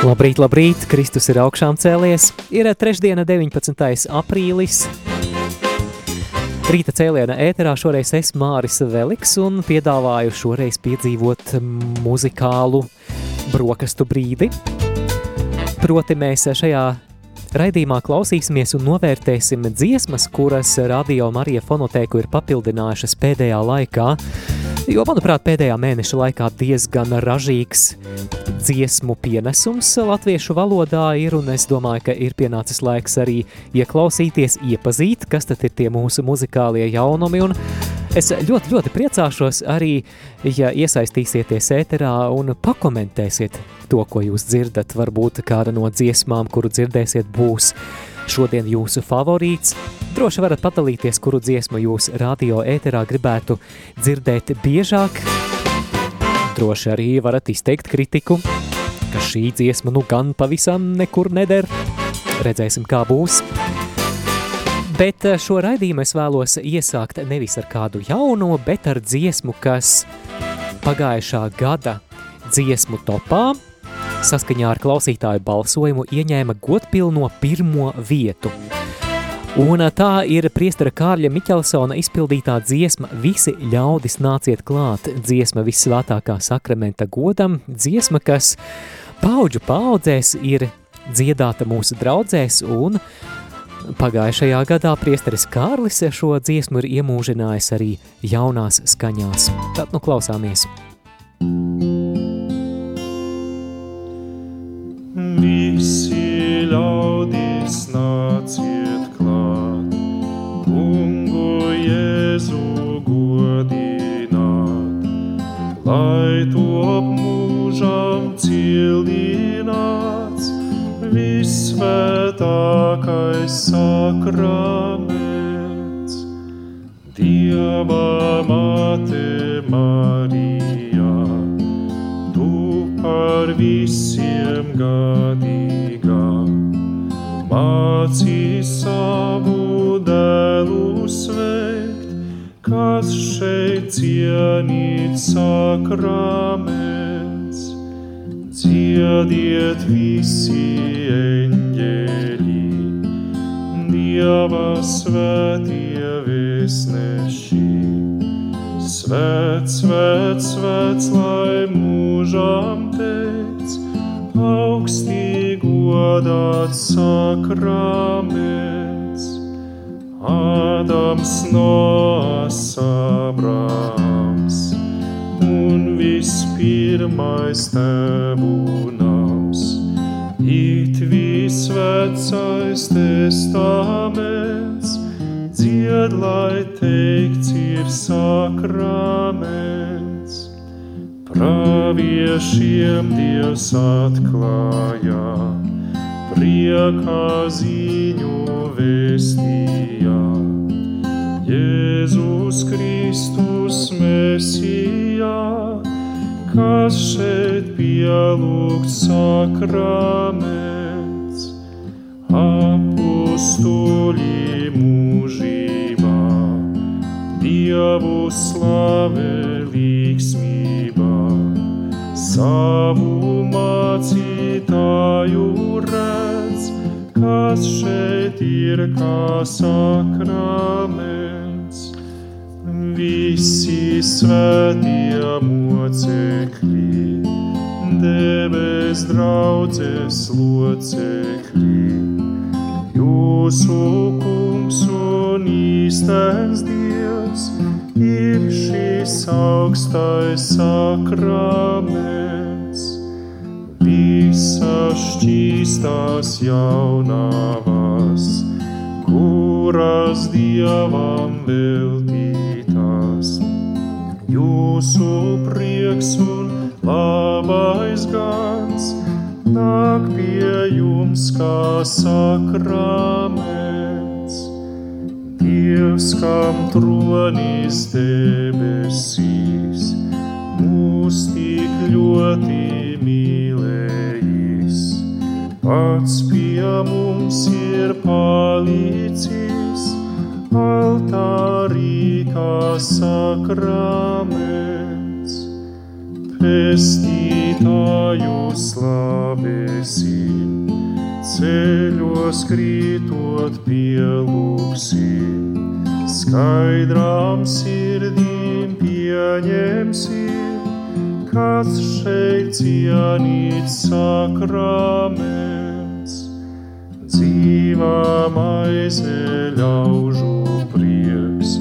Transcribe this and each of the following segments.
Labrīt, labrīt! Kristus ir augšām cēlies. Ir trešdiena, 19. aprīlis. Rīta cēliena ēterā šoreiz es Māris Veliks un piedāvāju šoreiz piedzīvot muzikālu brokastu brīdi. Proti mēs šajā raidījumā klausīsimies un novērtēsim dziesmas, kuras Radio Marija fonotēku ir papildinājušas pēdējā laikā. Jo, manuprāt, pēdējā mēneša laikā diezgan ražīgs dziesmu pienesums latviešu valodā ir, un es domāju, ka ir pienācis laiks arī ieklausīties, iepazīt, kas tad ir tie mūsu muzikālie jaunumi, un es ļoti, ļoti priecāšos arī, ja iesaistīsieties ēterā un pakomentēsiet to, ko jūs dzirdat, varbūt kāda no dziesmām, kuru dzirdēsiet, būs šodien jūsu favorīts. Droši varat padalīties, kuru dziesmu jūs radio ēterā gribētu dzirdēt biežāk. Droši arī varat izteikt kritiku, ka šī dziesma nu gan pavisam nekur neder. Redzēsim, kā būs. Bet šo raidījumu es vēlos iesākt nevis ar kādu jauno, bet ar dziesmu, kas pagājušā gada dziesmu topā saskaņā ar klausītāju balsojumu ieņēma godpilno pirmo vietu. Un tā ir priestara Kārļa Miķelsona izpildītā dziesma Visi ļaudis nāciet klāt, dziesma vissvētākā sakramenta godam, dziesma, kas paudžu paudzēs ir dziedāta mūsu draudzēs un pagājušajā gadā priesteris Kārlis šo dziesmu ir iemūžinājis arī jaunās skaņās. Tad nu klausāmies. Visi lai top mūžam cildināts, visvētākais sakraments. Dieva mate Marija, tu par visiem gadīgā, mācī savu dēlu sveikt, kas šeit cienīt sakraments. Dziediet visi eņģeļi, Dieva svētie visneši. Svēts, svēts, svēts, lai mūžām teikts, augstī godāts sakraments. Ādams Noas Abrams un vispirmais tevu nams, it visvecais testaments, dzied, lai teikts ir sakraments. Praviešiem Dievs atklāja, priekā ziņu vēstījā. Jēzus Kristus Mesijā, kas šeit pielūgts sakraments, apustuļi mūžībā, Dievu slavē līksmībā, savu mācītāju kas šeit ir kā sakraments. Visi svētie mocekļi, debes draudzes locekļi, jūsu kungs un īstens Dievs ir šis augstais sakraments. Visa šķīst tās jaunavas, kuras dievam veltītās. Jūsu prieks un labais gans nāk pie jums kā sakraments. Dievs, kam tronis debesīs, mūs tik ļoti mīlējis. Pats pie mums ir palicis, altārī kā sakraments. Pestītāju slavēsim, ceļos krītot pielūksim, skaidrām sirdīm pieņemsim, kāds šeit cienīts sakraments. Dzīvā maize ļaužu prieks,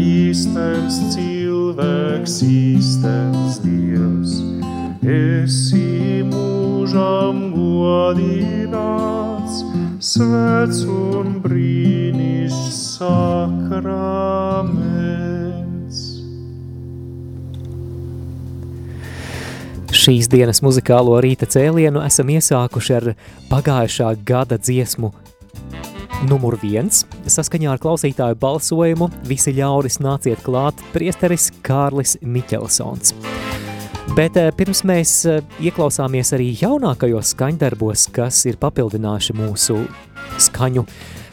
īstens cilvēks, īstens dievs. Esi mūžam godināts, svēts un brīnišs sakraments. Šīs dienas muzikālo rīta cēlienu esam iesākuši ar pagājušā gada dziesmu numur viens. Saskaņā ar klausītāju balsojumu visi ļauris nāciet klāt priesteris Kārlis Miķelsons. Bet eh, pirms mēs eh, ieklausāmies arī jaunākajos skaņdarbos, kas ir papildinājuši mūsu skaņu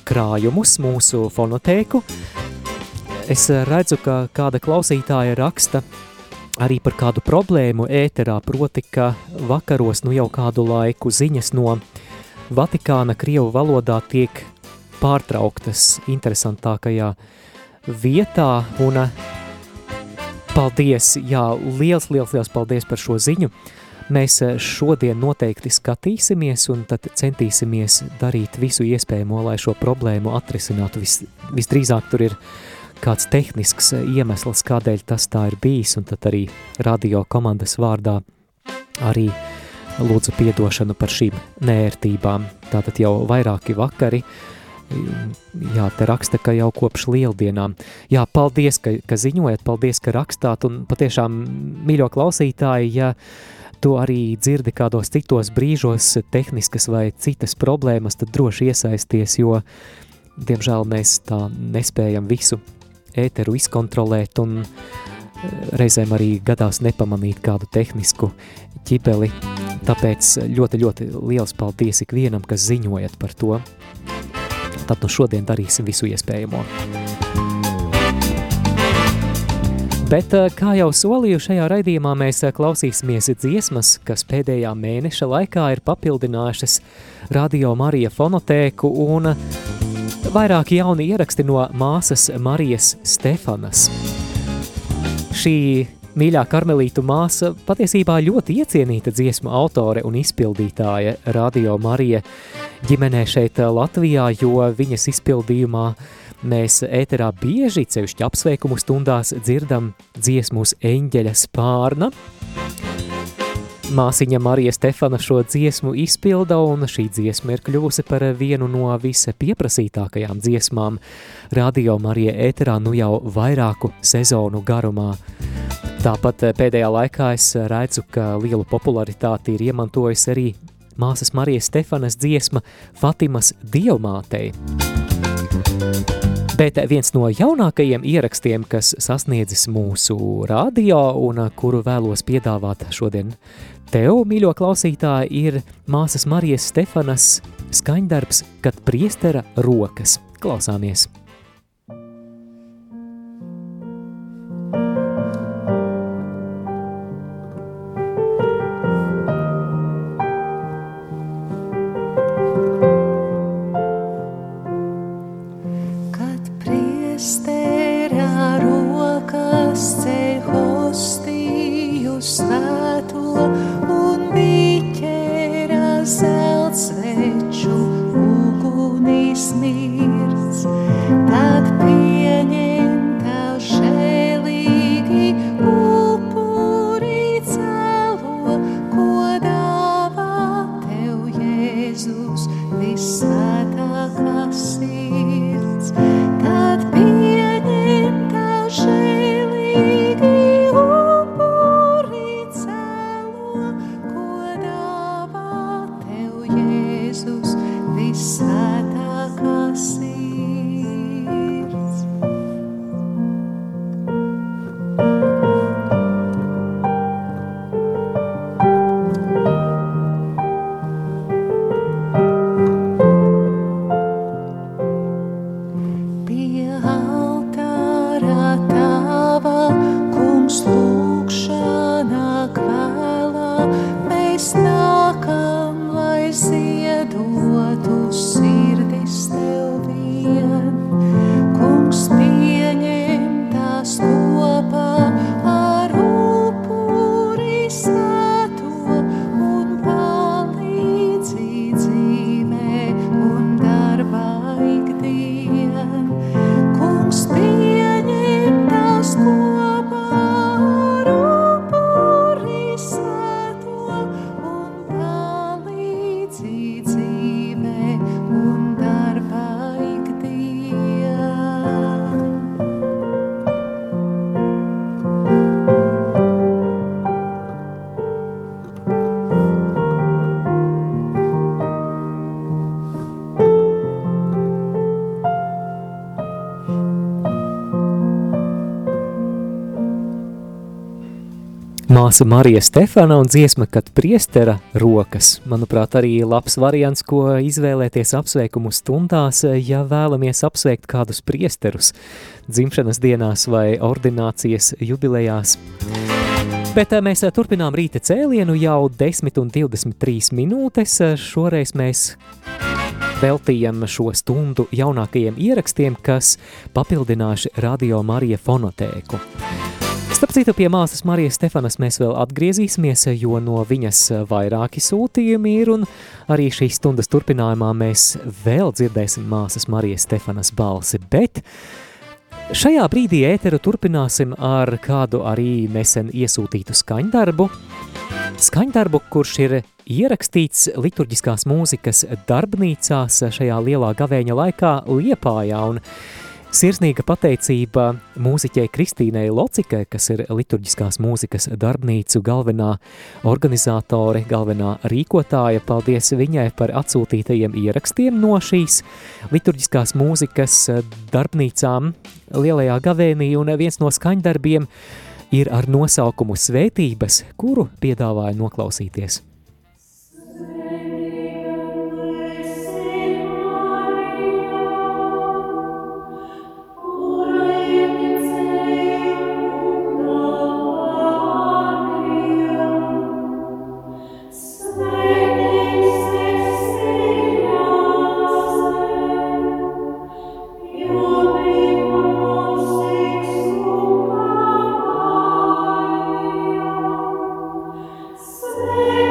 krājumus, mūsu fonotēku, es eh, redzu, ka kāda klausītāja raksta arī par kādu problēmu ēterā, proti, ka vakaros nu jau kādu laiku ziņas no Vatikāna Krievu valodā tiek pārtrauktas interesantākajā vietā, un paldies, jā, liels, liels, liels paldies par šo ziņu. Mēs šodien noteikti skatīsimies un tad centīsimies darīt visu iespējamo, lai šo problēmu atrisinātu. Vis, visdrīzāk tur ir kāds tehnisks iemesls, kādēļ tas tā ir bijis, un tad arī radio komandas vārdā arī lūdzu piedošanu par šīm nērtībām. Tātad jau vairāki vakari, jā, te raksta, ka jau kopš lieldienām. Jā, paldies, ka, ka ziņojat, paldies, ka rakstāt, un patiešām, mīļo klausītāji, ja tu arī dzirdi kādos citos brīžos tehniskas vai citas problēmas, tad droši iesaisties, jo, diemžēl, mēs tā nespējam visu ēteru izkontrolēt un reizēm arī gadās nepamanīt kādu tehnisku ķibeli. Tāpēc ļoti, ļoti liels paldies ikvienam, kas ziņojat par to. Tad nu šodien darīsim visu iespējamo. Bet, kā jau solīju, šajā raidījumā mēs klausīsimies dziesmas, kas pēdējā mēneša laikā ir papildinājušas Radio Marija fonotēku un vairāki jauni ieraksti no māsas Marijas Stefanas. Šī mīļā karmelītu māsa patiesībā ļoti iecienīta dziesmu autore un izpildītāja Radio Marija ģimenē šeit Latvijā, jo viņas izpildījumā mēs ēterā bieži, cevišķi apsveikumu stundās, dzirdam dziesmu uz eņģeļa spārna. Māsiņa Marija Stefana šo dziesmu izpilda, un šī dziesma ir kļuvusi par vienu no visapieprasītākajām dziesmām Radio Marija ēterā nu jau vairāku sezonu garumā. Tāpat pēdējā laikā es redzu, ka lielu popularitāti ir iemantojis arī māsas Marijas Stefanas dziesma Fatimas dievmātei. Bet viens no jaunākajiem ierakstiem, kas sasniedzis mūsu radio un kuru vēlos piedāvāt šodien tev, mīļo klausītāji, ir māsas Marijas Stefanas skaņdarbs, kad priestera rokas. Klausāmies! Māsa Marija Stefana un dziesma, kad priestera rokas. Manuprāt, arī labs variants, ko izvēlēties apsveikumu stundās, ja vēlamies apsveikt kādus priesterus dzimšanas dienās vai ordinācijas jubilejās. Bet eh, mēs eh, turpinām rīta cēlienu jau 10 un 23 minūtes. Šoreiz mēs veltījam šo stundu jaunākajiem ierakstiem, kas papildinājuši Radio Marija fonotēku. Starp citu, pie māsas Marijas Stefanas mēs vēl atgriezīsimies, jo no viņas vairāki sūtījumi ir, un arī šīs stundas turpinājumā mēs vēl dzirdēsim māsas Marijas Stefanas balsi, bet šajā brīdī ēteru turpināsim ar kādu arī nesen iesūtītu skaņdarbu, skaņdarbu, kurš ir ierakstīts liturģiskās mūzikas darbnīcās šajā lielā gavēņa laikā Liepājā, un Sirsnīga pateicība mūziķei Kristīnai Locikai, kas ir liturģiskās mūzikas darbnīcu galvenā organizātore, galvenā rīkotāja. Paldies viņai par atsūtītajiem ierakstiem no šīs liturģiskās mūzikas darbnīcām Lielajā gavēnī, un viens no skaņdarbiem ir ar nosaukumu Svētības, kuru piedāvāja noklausīties. Say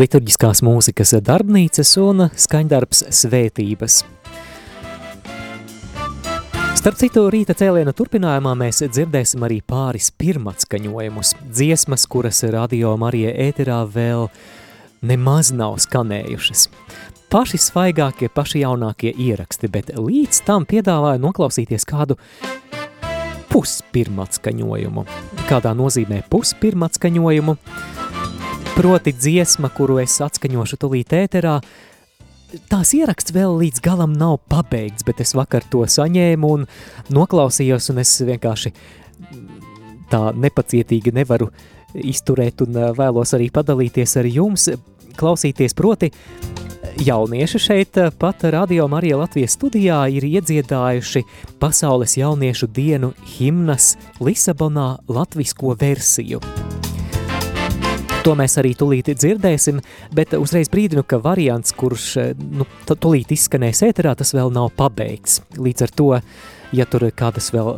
liturģiskās mūzikas darbnīcas un skaņdarbs svētības. Starp citu, rīta cēliena turpinājumā mēs dzirdēsim arī pāris pirmatskaņojumus, dziesmas, kuras radio Marija ēterā vēl nemaz nav skanējušas. paši svaigākie, paši jaunākie ieraksti, bet līdz tam piedāvāju noklausīties kādu puspirmatskaņojumu. Kādā nozīmē puspirmatskaņojumu? Proti dziesma, kuru es atskaņošu tulīt ēterā, tās ieraksts vēl līdz galam nav pabeigts, bet es vakar to saņēmu un noklausījos, un es vienkārši tā nepacietīgi nevaru izturēt un vēlos arī padalīties ar jums, klausīties proti Jaunieši šeit pat Radio Marija Latvijas studijā ir iedziedājuši Pasaules jauniešu dienu himnas Lisabonā latvisko versiju. To mēs arī tulīt dzirdēsim, bet uzreiz brīdinu, ka variants, kurš eh, nu, tulīt izskanēs ēterā, tas vēl nav pabeigts. Līdz ar to, ja tur kādas vēl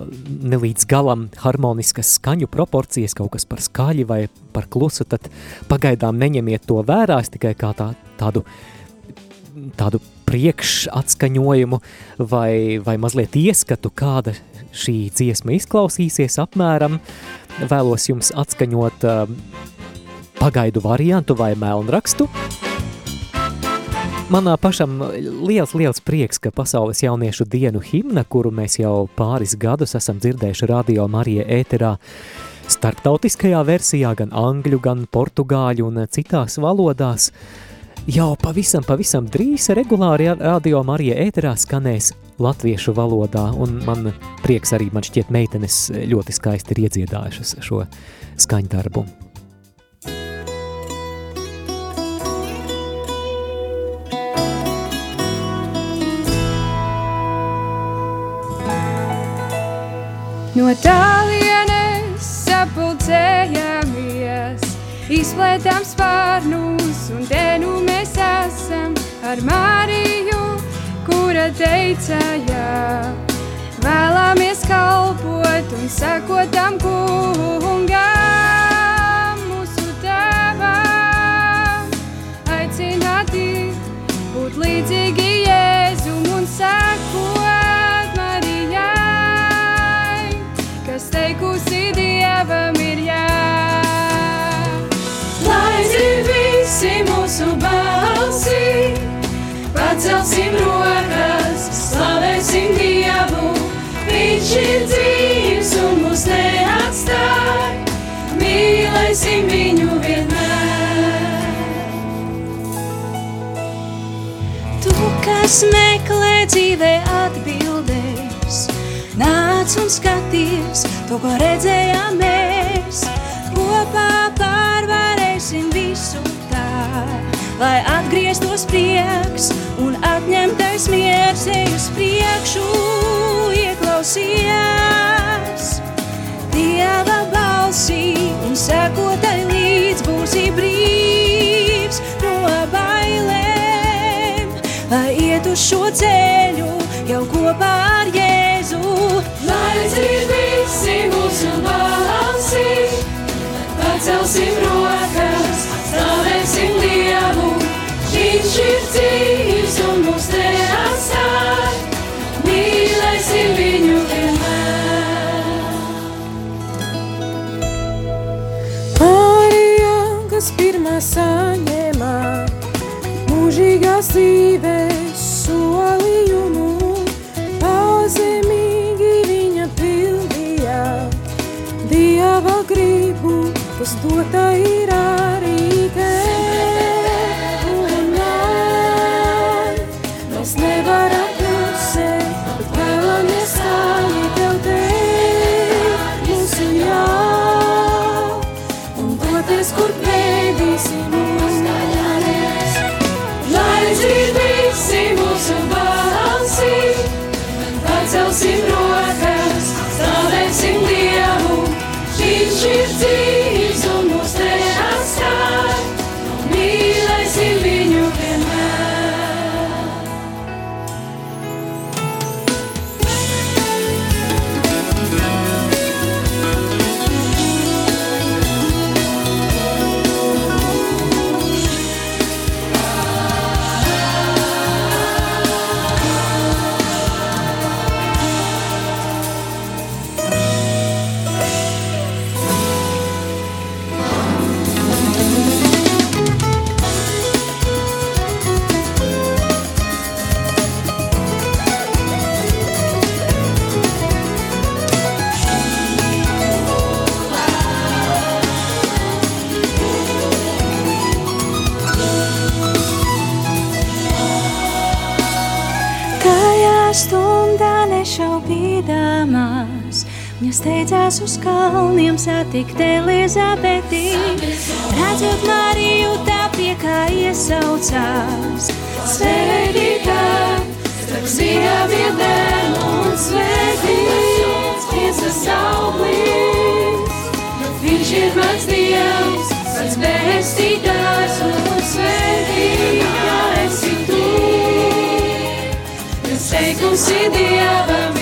nelīdz galam harmoniskas skaņu proporcijas, kaut kas par skaļi vai par klusu, tad pagaidām neņemiet to vērā, es tikai kā tā, tādu tādu priekšatskaņojumu vai, vai mazliet ieskatu, kāda šī dziesma izklausīsies apmēram. Vēlos jums atskaņot uh, pagaidu variantu vai melnrakstu. Manā pašam liels, liels prieks, ka Pasaules jauniešu dienu himna, kuru mēs jau pāris gadus esam dzirdējuši radio Marija ēterā, starptautiskajā versijā, gan angļu, gan portugāļu un citās valodās, jau pavisam, pavisam drīz regulāri radio Marija ēterā skanēs latviešu valodā, un man prieks arī man šķiet meitenes ļoti skaisti ir iedziedājušas šo skaņdarbu. No tālienes sapulcējamies, izplētām spārnus un te nu mēs esam ar Mariju, kura teica jā. Vēlamies kalpot un sakot tam kungam, visi mūsu balsi, pacelsim rokas, slavēsim Dievu. Viņš ir dzīvs un mūs neatstāj, mīlēsim viņu vienmēr. Tu, kas meklē dzīvē atbildēs, nāc un skaties to, ko redzējām mēs. Kopā pārvarēsim visu lai atgrieztos prieks un atņemtais miers ej uz priekšu, ieklausies. Dieva balsī un sekotai līdz būsi brīvs no bailēm, lai iet uz šo ceļu jau kopā ar Jēzu. Lai dzird visi mūsu balsi, pacelsim rokas, slavēsim Dievu. Viņš ir dzīvs un mūs neatstāj, mīlēsim viņu vienmēr. Marija, kas pirmā saņēmā mūžīgās dzīves solījumu, pazemīgi viņa pildīja Dieva gribu, kas dota ir Steidzās uz kalniem satikt Elizabeti. Redzot Mariju, tā pie kā iesaucās. Svētītā, starp bērnu un svētīts, tiesas auglis. Viņš ir mans Dievs, pats bēstītājs un svētītā esi tu. Kas teikums ir Dievam ir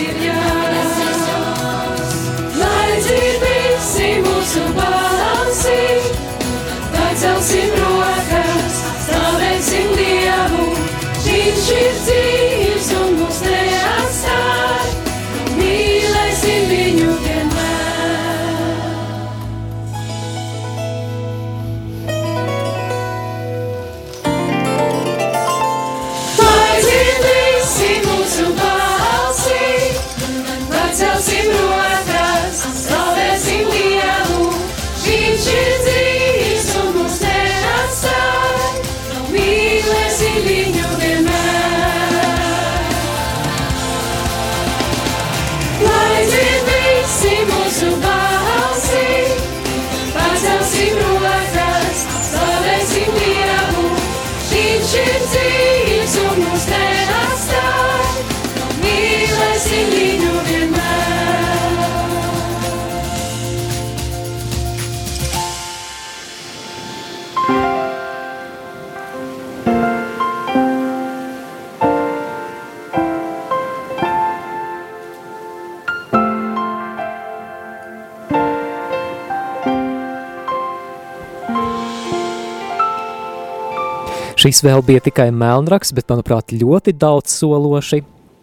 Šis vēl bija tikai melnraksts, bet, manuprāt, ļoti daudz sološi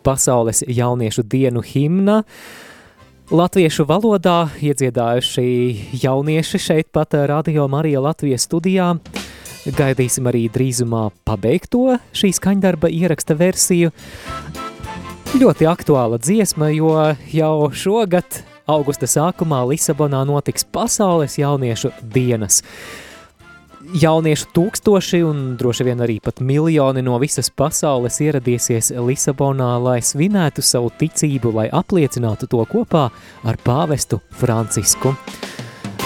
pasaules jauniešu dienu himna. Latviešu valodā iedziedājuši jaunieši šeit pat Radio Marija Latvijas studijā. Gaidīsim arī drīzumā pabeigto šī skaņdarba ieraksta versiju. Ļoti aktuāla dziesma, jo jau šogad augusta sākumā Lisabonā notiks pasaules jauniešu dienas. Jauniešu tūkstoši un droši vien arī pat miljoni no visas pasaules ieradīsies Lisabonā, lai svinētu savu ticību, lai apliecinātu to kopā ar pāvestu Francisku.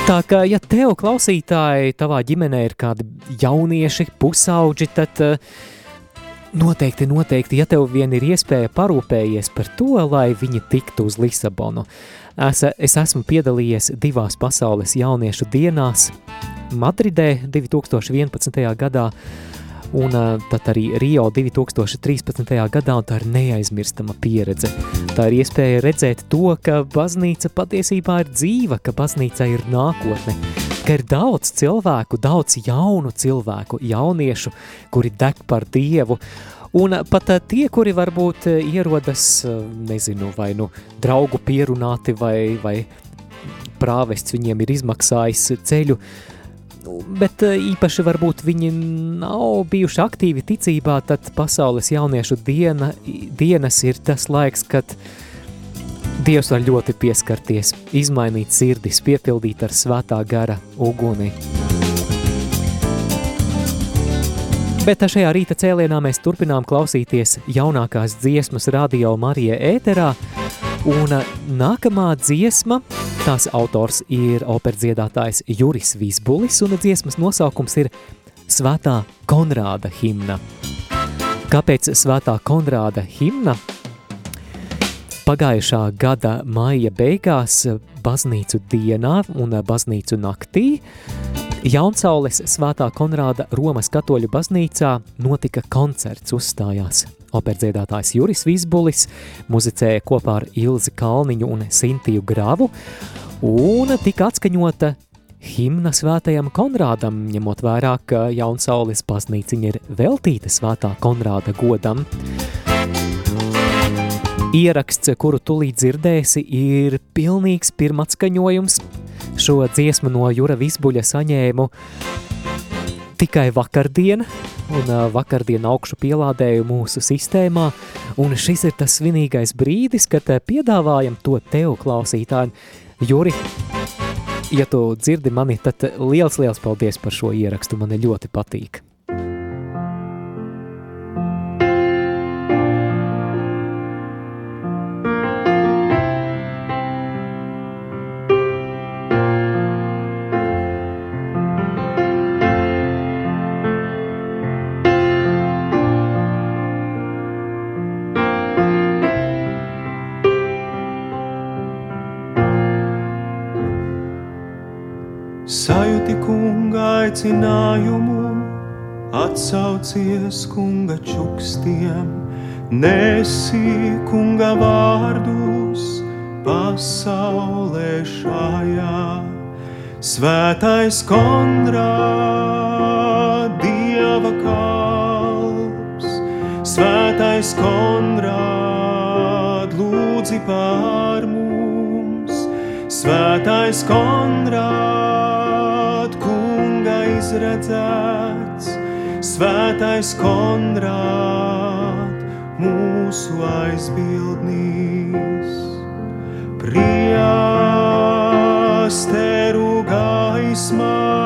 Tā kā, ja tev klausītāji, tavā ģimenē ir kādi jaunieši, pusauģi, tad uh, noteikti, noteikti, ja tev vien ir iespēja parūpējies par to, lai viņi tiktu uz Lisabonu. Es, es esmu piedalījies divās pasaules jauniešu dienās, Madridē 2011. gadā un uh, tad arī Rio 2013. gadā, un tā ir neaizmirstama pieredze. Tā ir iespēja redzēt to, ka baznīca patiesībā ir dzīva, ka baznīca ir nākotne, ka ir daudz cilvēku, daudz jaunu cilvēku, jauniešu, kuri deg par Dievu, Un pat tie, kuri varbūt ierodas, nezinu, vai nu draugu pierunāti, vai, vai prāvests viņiem ir izmaksājis ceļu, bet īpaši varbūt viņi nav bijuši aktīvi ticībā, tad pasaules jauniešu diena, dienas ir tas laiks, kad Dievs var ļoti pieskarties, izmainīt sirdis, piepildīt ar svētā gara uguni. Bet šajā rīta cēlienā mēs turpinām klausīties jaunākās dziesmas radio Marija ēterā, un nākamā dziesma, tās autors ir operdziedātājs Juris Vīsbulis, un dziesmas nosaukums ir Svētā Konrāda himna. Kāpēc Svētā Konrāda himna? Pagājušā gada maija beigās baznīcu dienā un baznīcu naktī Jaunsaules Svētā Konrāda Romas katoļu baznīcā notika koncerts uzstājās. Operdziedātājs Juris Vīsbulis muzicēja kopā ar Ilzi Kalniņu un Sintiju Gravu, un tika atskaņota himna svētajam Konrādam, ņemot vērā, ka Jaunsaules baznīciņa ir veltīta svētā Konrāda godam. Ieraksts, kuru tulīt dzirdēsi, ir pilnīgs pirmatskaņojums. Šo dziesmu no Jura Visbuļa saņēmu tikai vakardien, un vakardien augšu pielādēju mūsu sistēmā, un šis ir tas svinīgais brīdis, kad piedāvājam to tev, klausītāji. Juri, ja tu dzirdi mani, tad liels, liels paldies par šo ierakstu, man ļoti patīk. Sajūti kunga aicinājumu, atsaucies kunga čukstiem, nesi kunga vārdus pasaulē šajā. Svētais kondrā, dieva kalps, svētais kondrā, lūdzi pār mums, svētais kondrā, kunga izredzēts, svētais kondrā, mūsu aizbildnīs. Priesteru gaismā,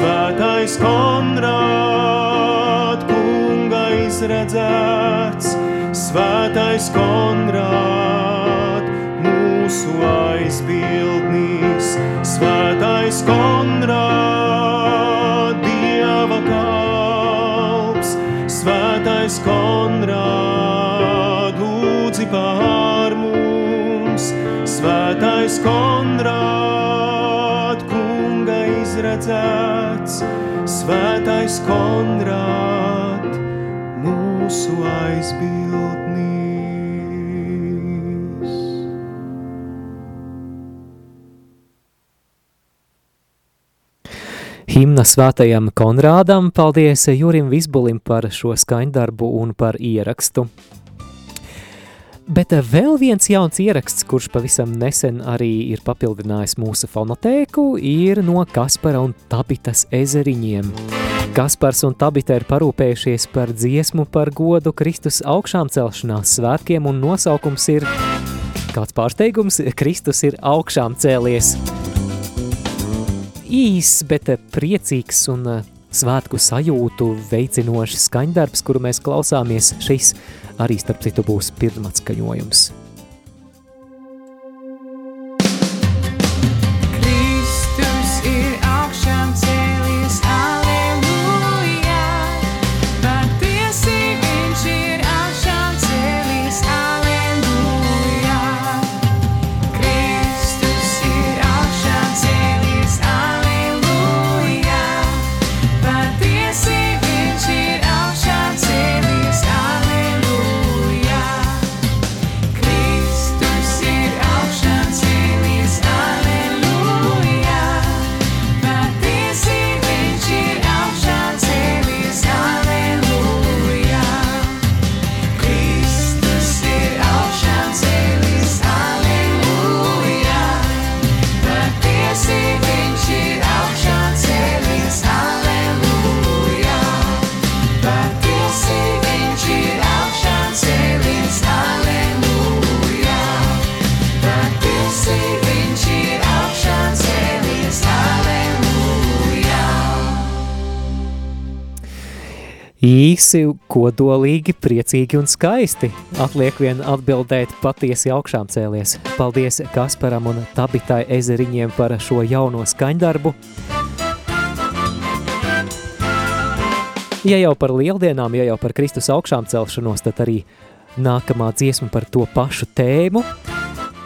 Svētais Konrād, kunga izredzēts, svētais Konrād, mūsu aizbildnīs. Svētais Konrād, Dieva kalps, svētais Konrād, lūdzi pār mums. Svētais Konrād, kunga izredzēts, svētais Konrād, mūsu aizbildnīs. Himna svētajam Konrādam, paldies Jurim Visbulim par šo skaņdarbu un par ierakstu. Bet vēl viens jauns ieraksts, kurš pavisam nesen arī ir papildinājis mūsu fonotēku, ir no Kaspara un Tabitas ezeriņiem. Kaspars un Tabita ir parūpējušies par dziesmu par godu Kristus augšām celšanās svētkiem un nosaukums ir, kāds pārsteigums, Kristus ir augšām cēlies. Īs, bet priecīgs un eh, svētku sajūtu veicinošs skaņdarbs, kuru mēs klausāmies, šis arī starp citu būs pirmatskaņojums. Kristus Īsi, kodolīgi, priecīgi un skaisti. Atliek vien atbildēt patiesi augšām cēlies. Paldies Kasparam un Tabitai ezeriņiem par šo jauno skaņdarbu. Ja jau par lieldienām, ja jau par Kristus augšām celšanos, tad arī nākamā dziesma par to pašu tēmu.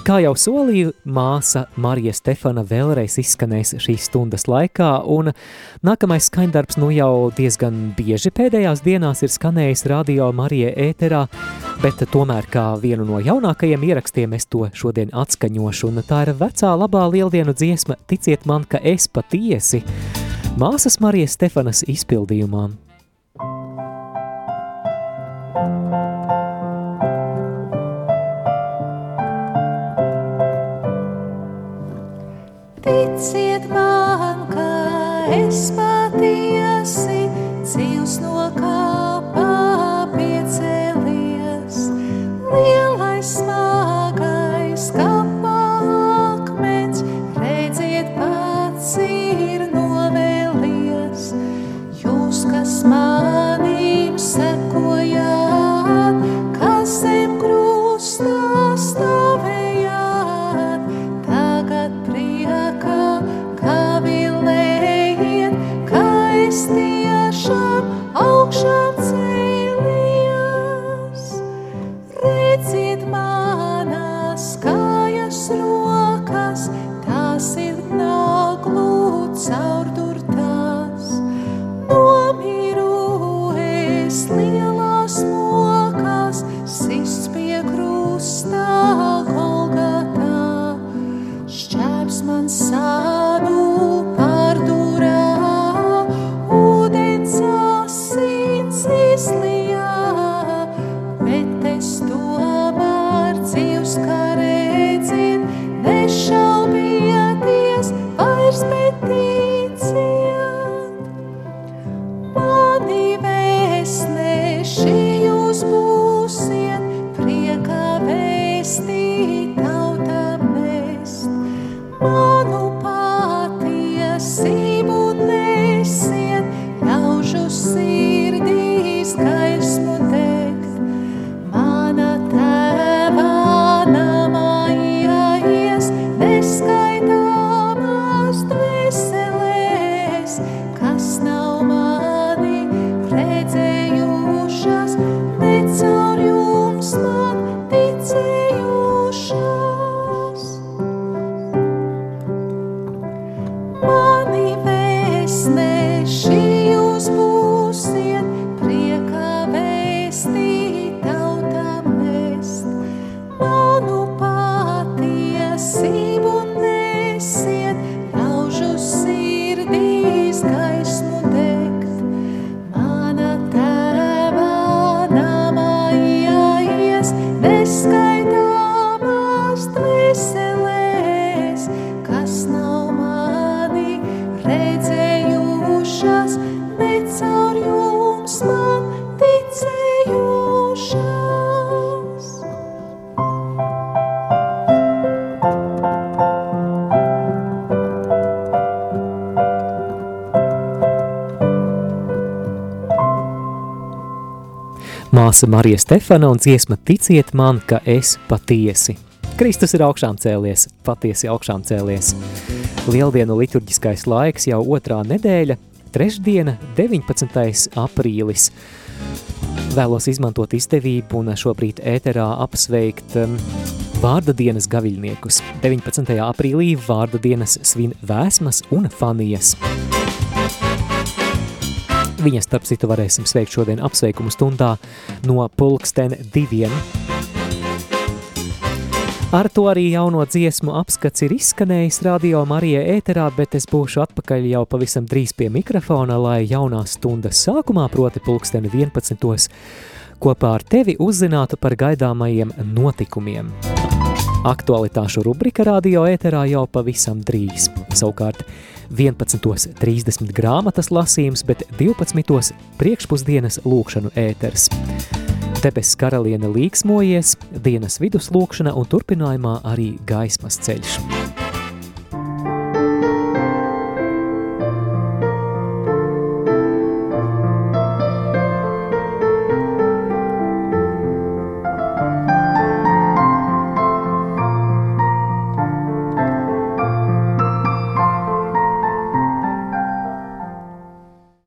Kā jau solīju, māsa Marija Stefana vēlreiz izskanēs šīs stundas laikā, un nākamais skaņdarbs nu jau diezgan bieži pēdējās dienās ir skanējis radio Marija ēterā, bet tomēr kā vienu no jaunākajiem ierakstiem es to šodien atskaņošu, un tā ir vecā labā lieldienu dziesma Ticiet man, ka es patiesi māsas Marijas Stefanas izpildījumā. Ticiet Marija Stefana un dziesma Ticiet man, ka es patiesi. Kristus ir augšām cēlies, patiesi augšām cēlies. Lieldienu liturģiskais laiks jau otrā nedēļa, trešdiena, 19. aprīlis. Vēlos izmantot izdevību un šobrīd ēterā apsveikt um, vārda dienas gaviļniekus. 19. aprīlī vārda dienas svin Vēsmas un Fanijas. Viņas, starp citu, varēsim sveikt šodien apsveikumu stundā no pulksten diviem. Ar to arī jauno dziesmu apskats ir izskanējis radio Marija ēterā, bet es būšu atpakaļ jau pavisam drīz pie mikrofona, lai jaunā stundas sākumā, proti pulksteni 11. kopā ar tevi uzzinātu par gaidāmajiem notikumiem. Aktualitāšu rubrika radio ēterā jau pavisam drīz. Savukārt 11.30 grāmatas lasījums, bet 12. priekšpusdienas lūkšanu ēters. Debesis karaliene līksmojies, dienas viduslūkšana un turpinājumā arī gaismas ceļš.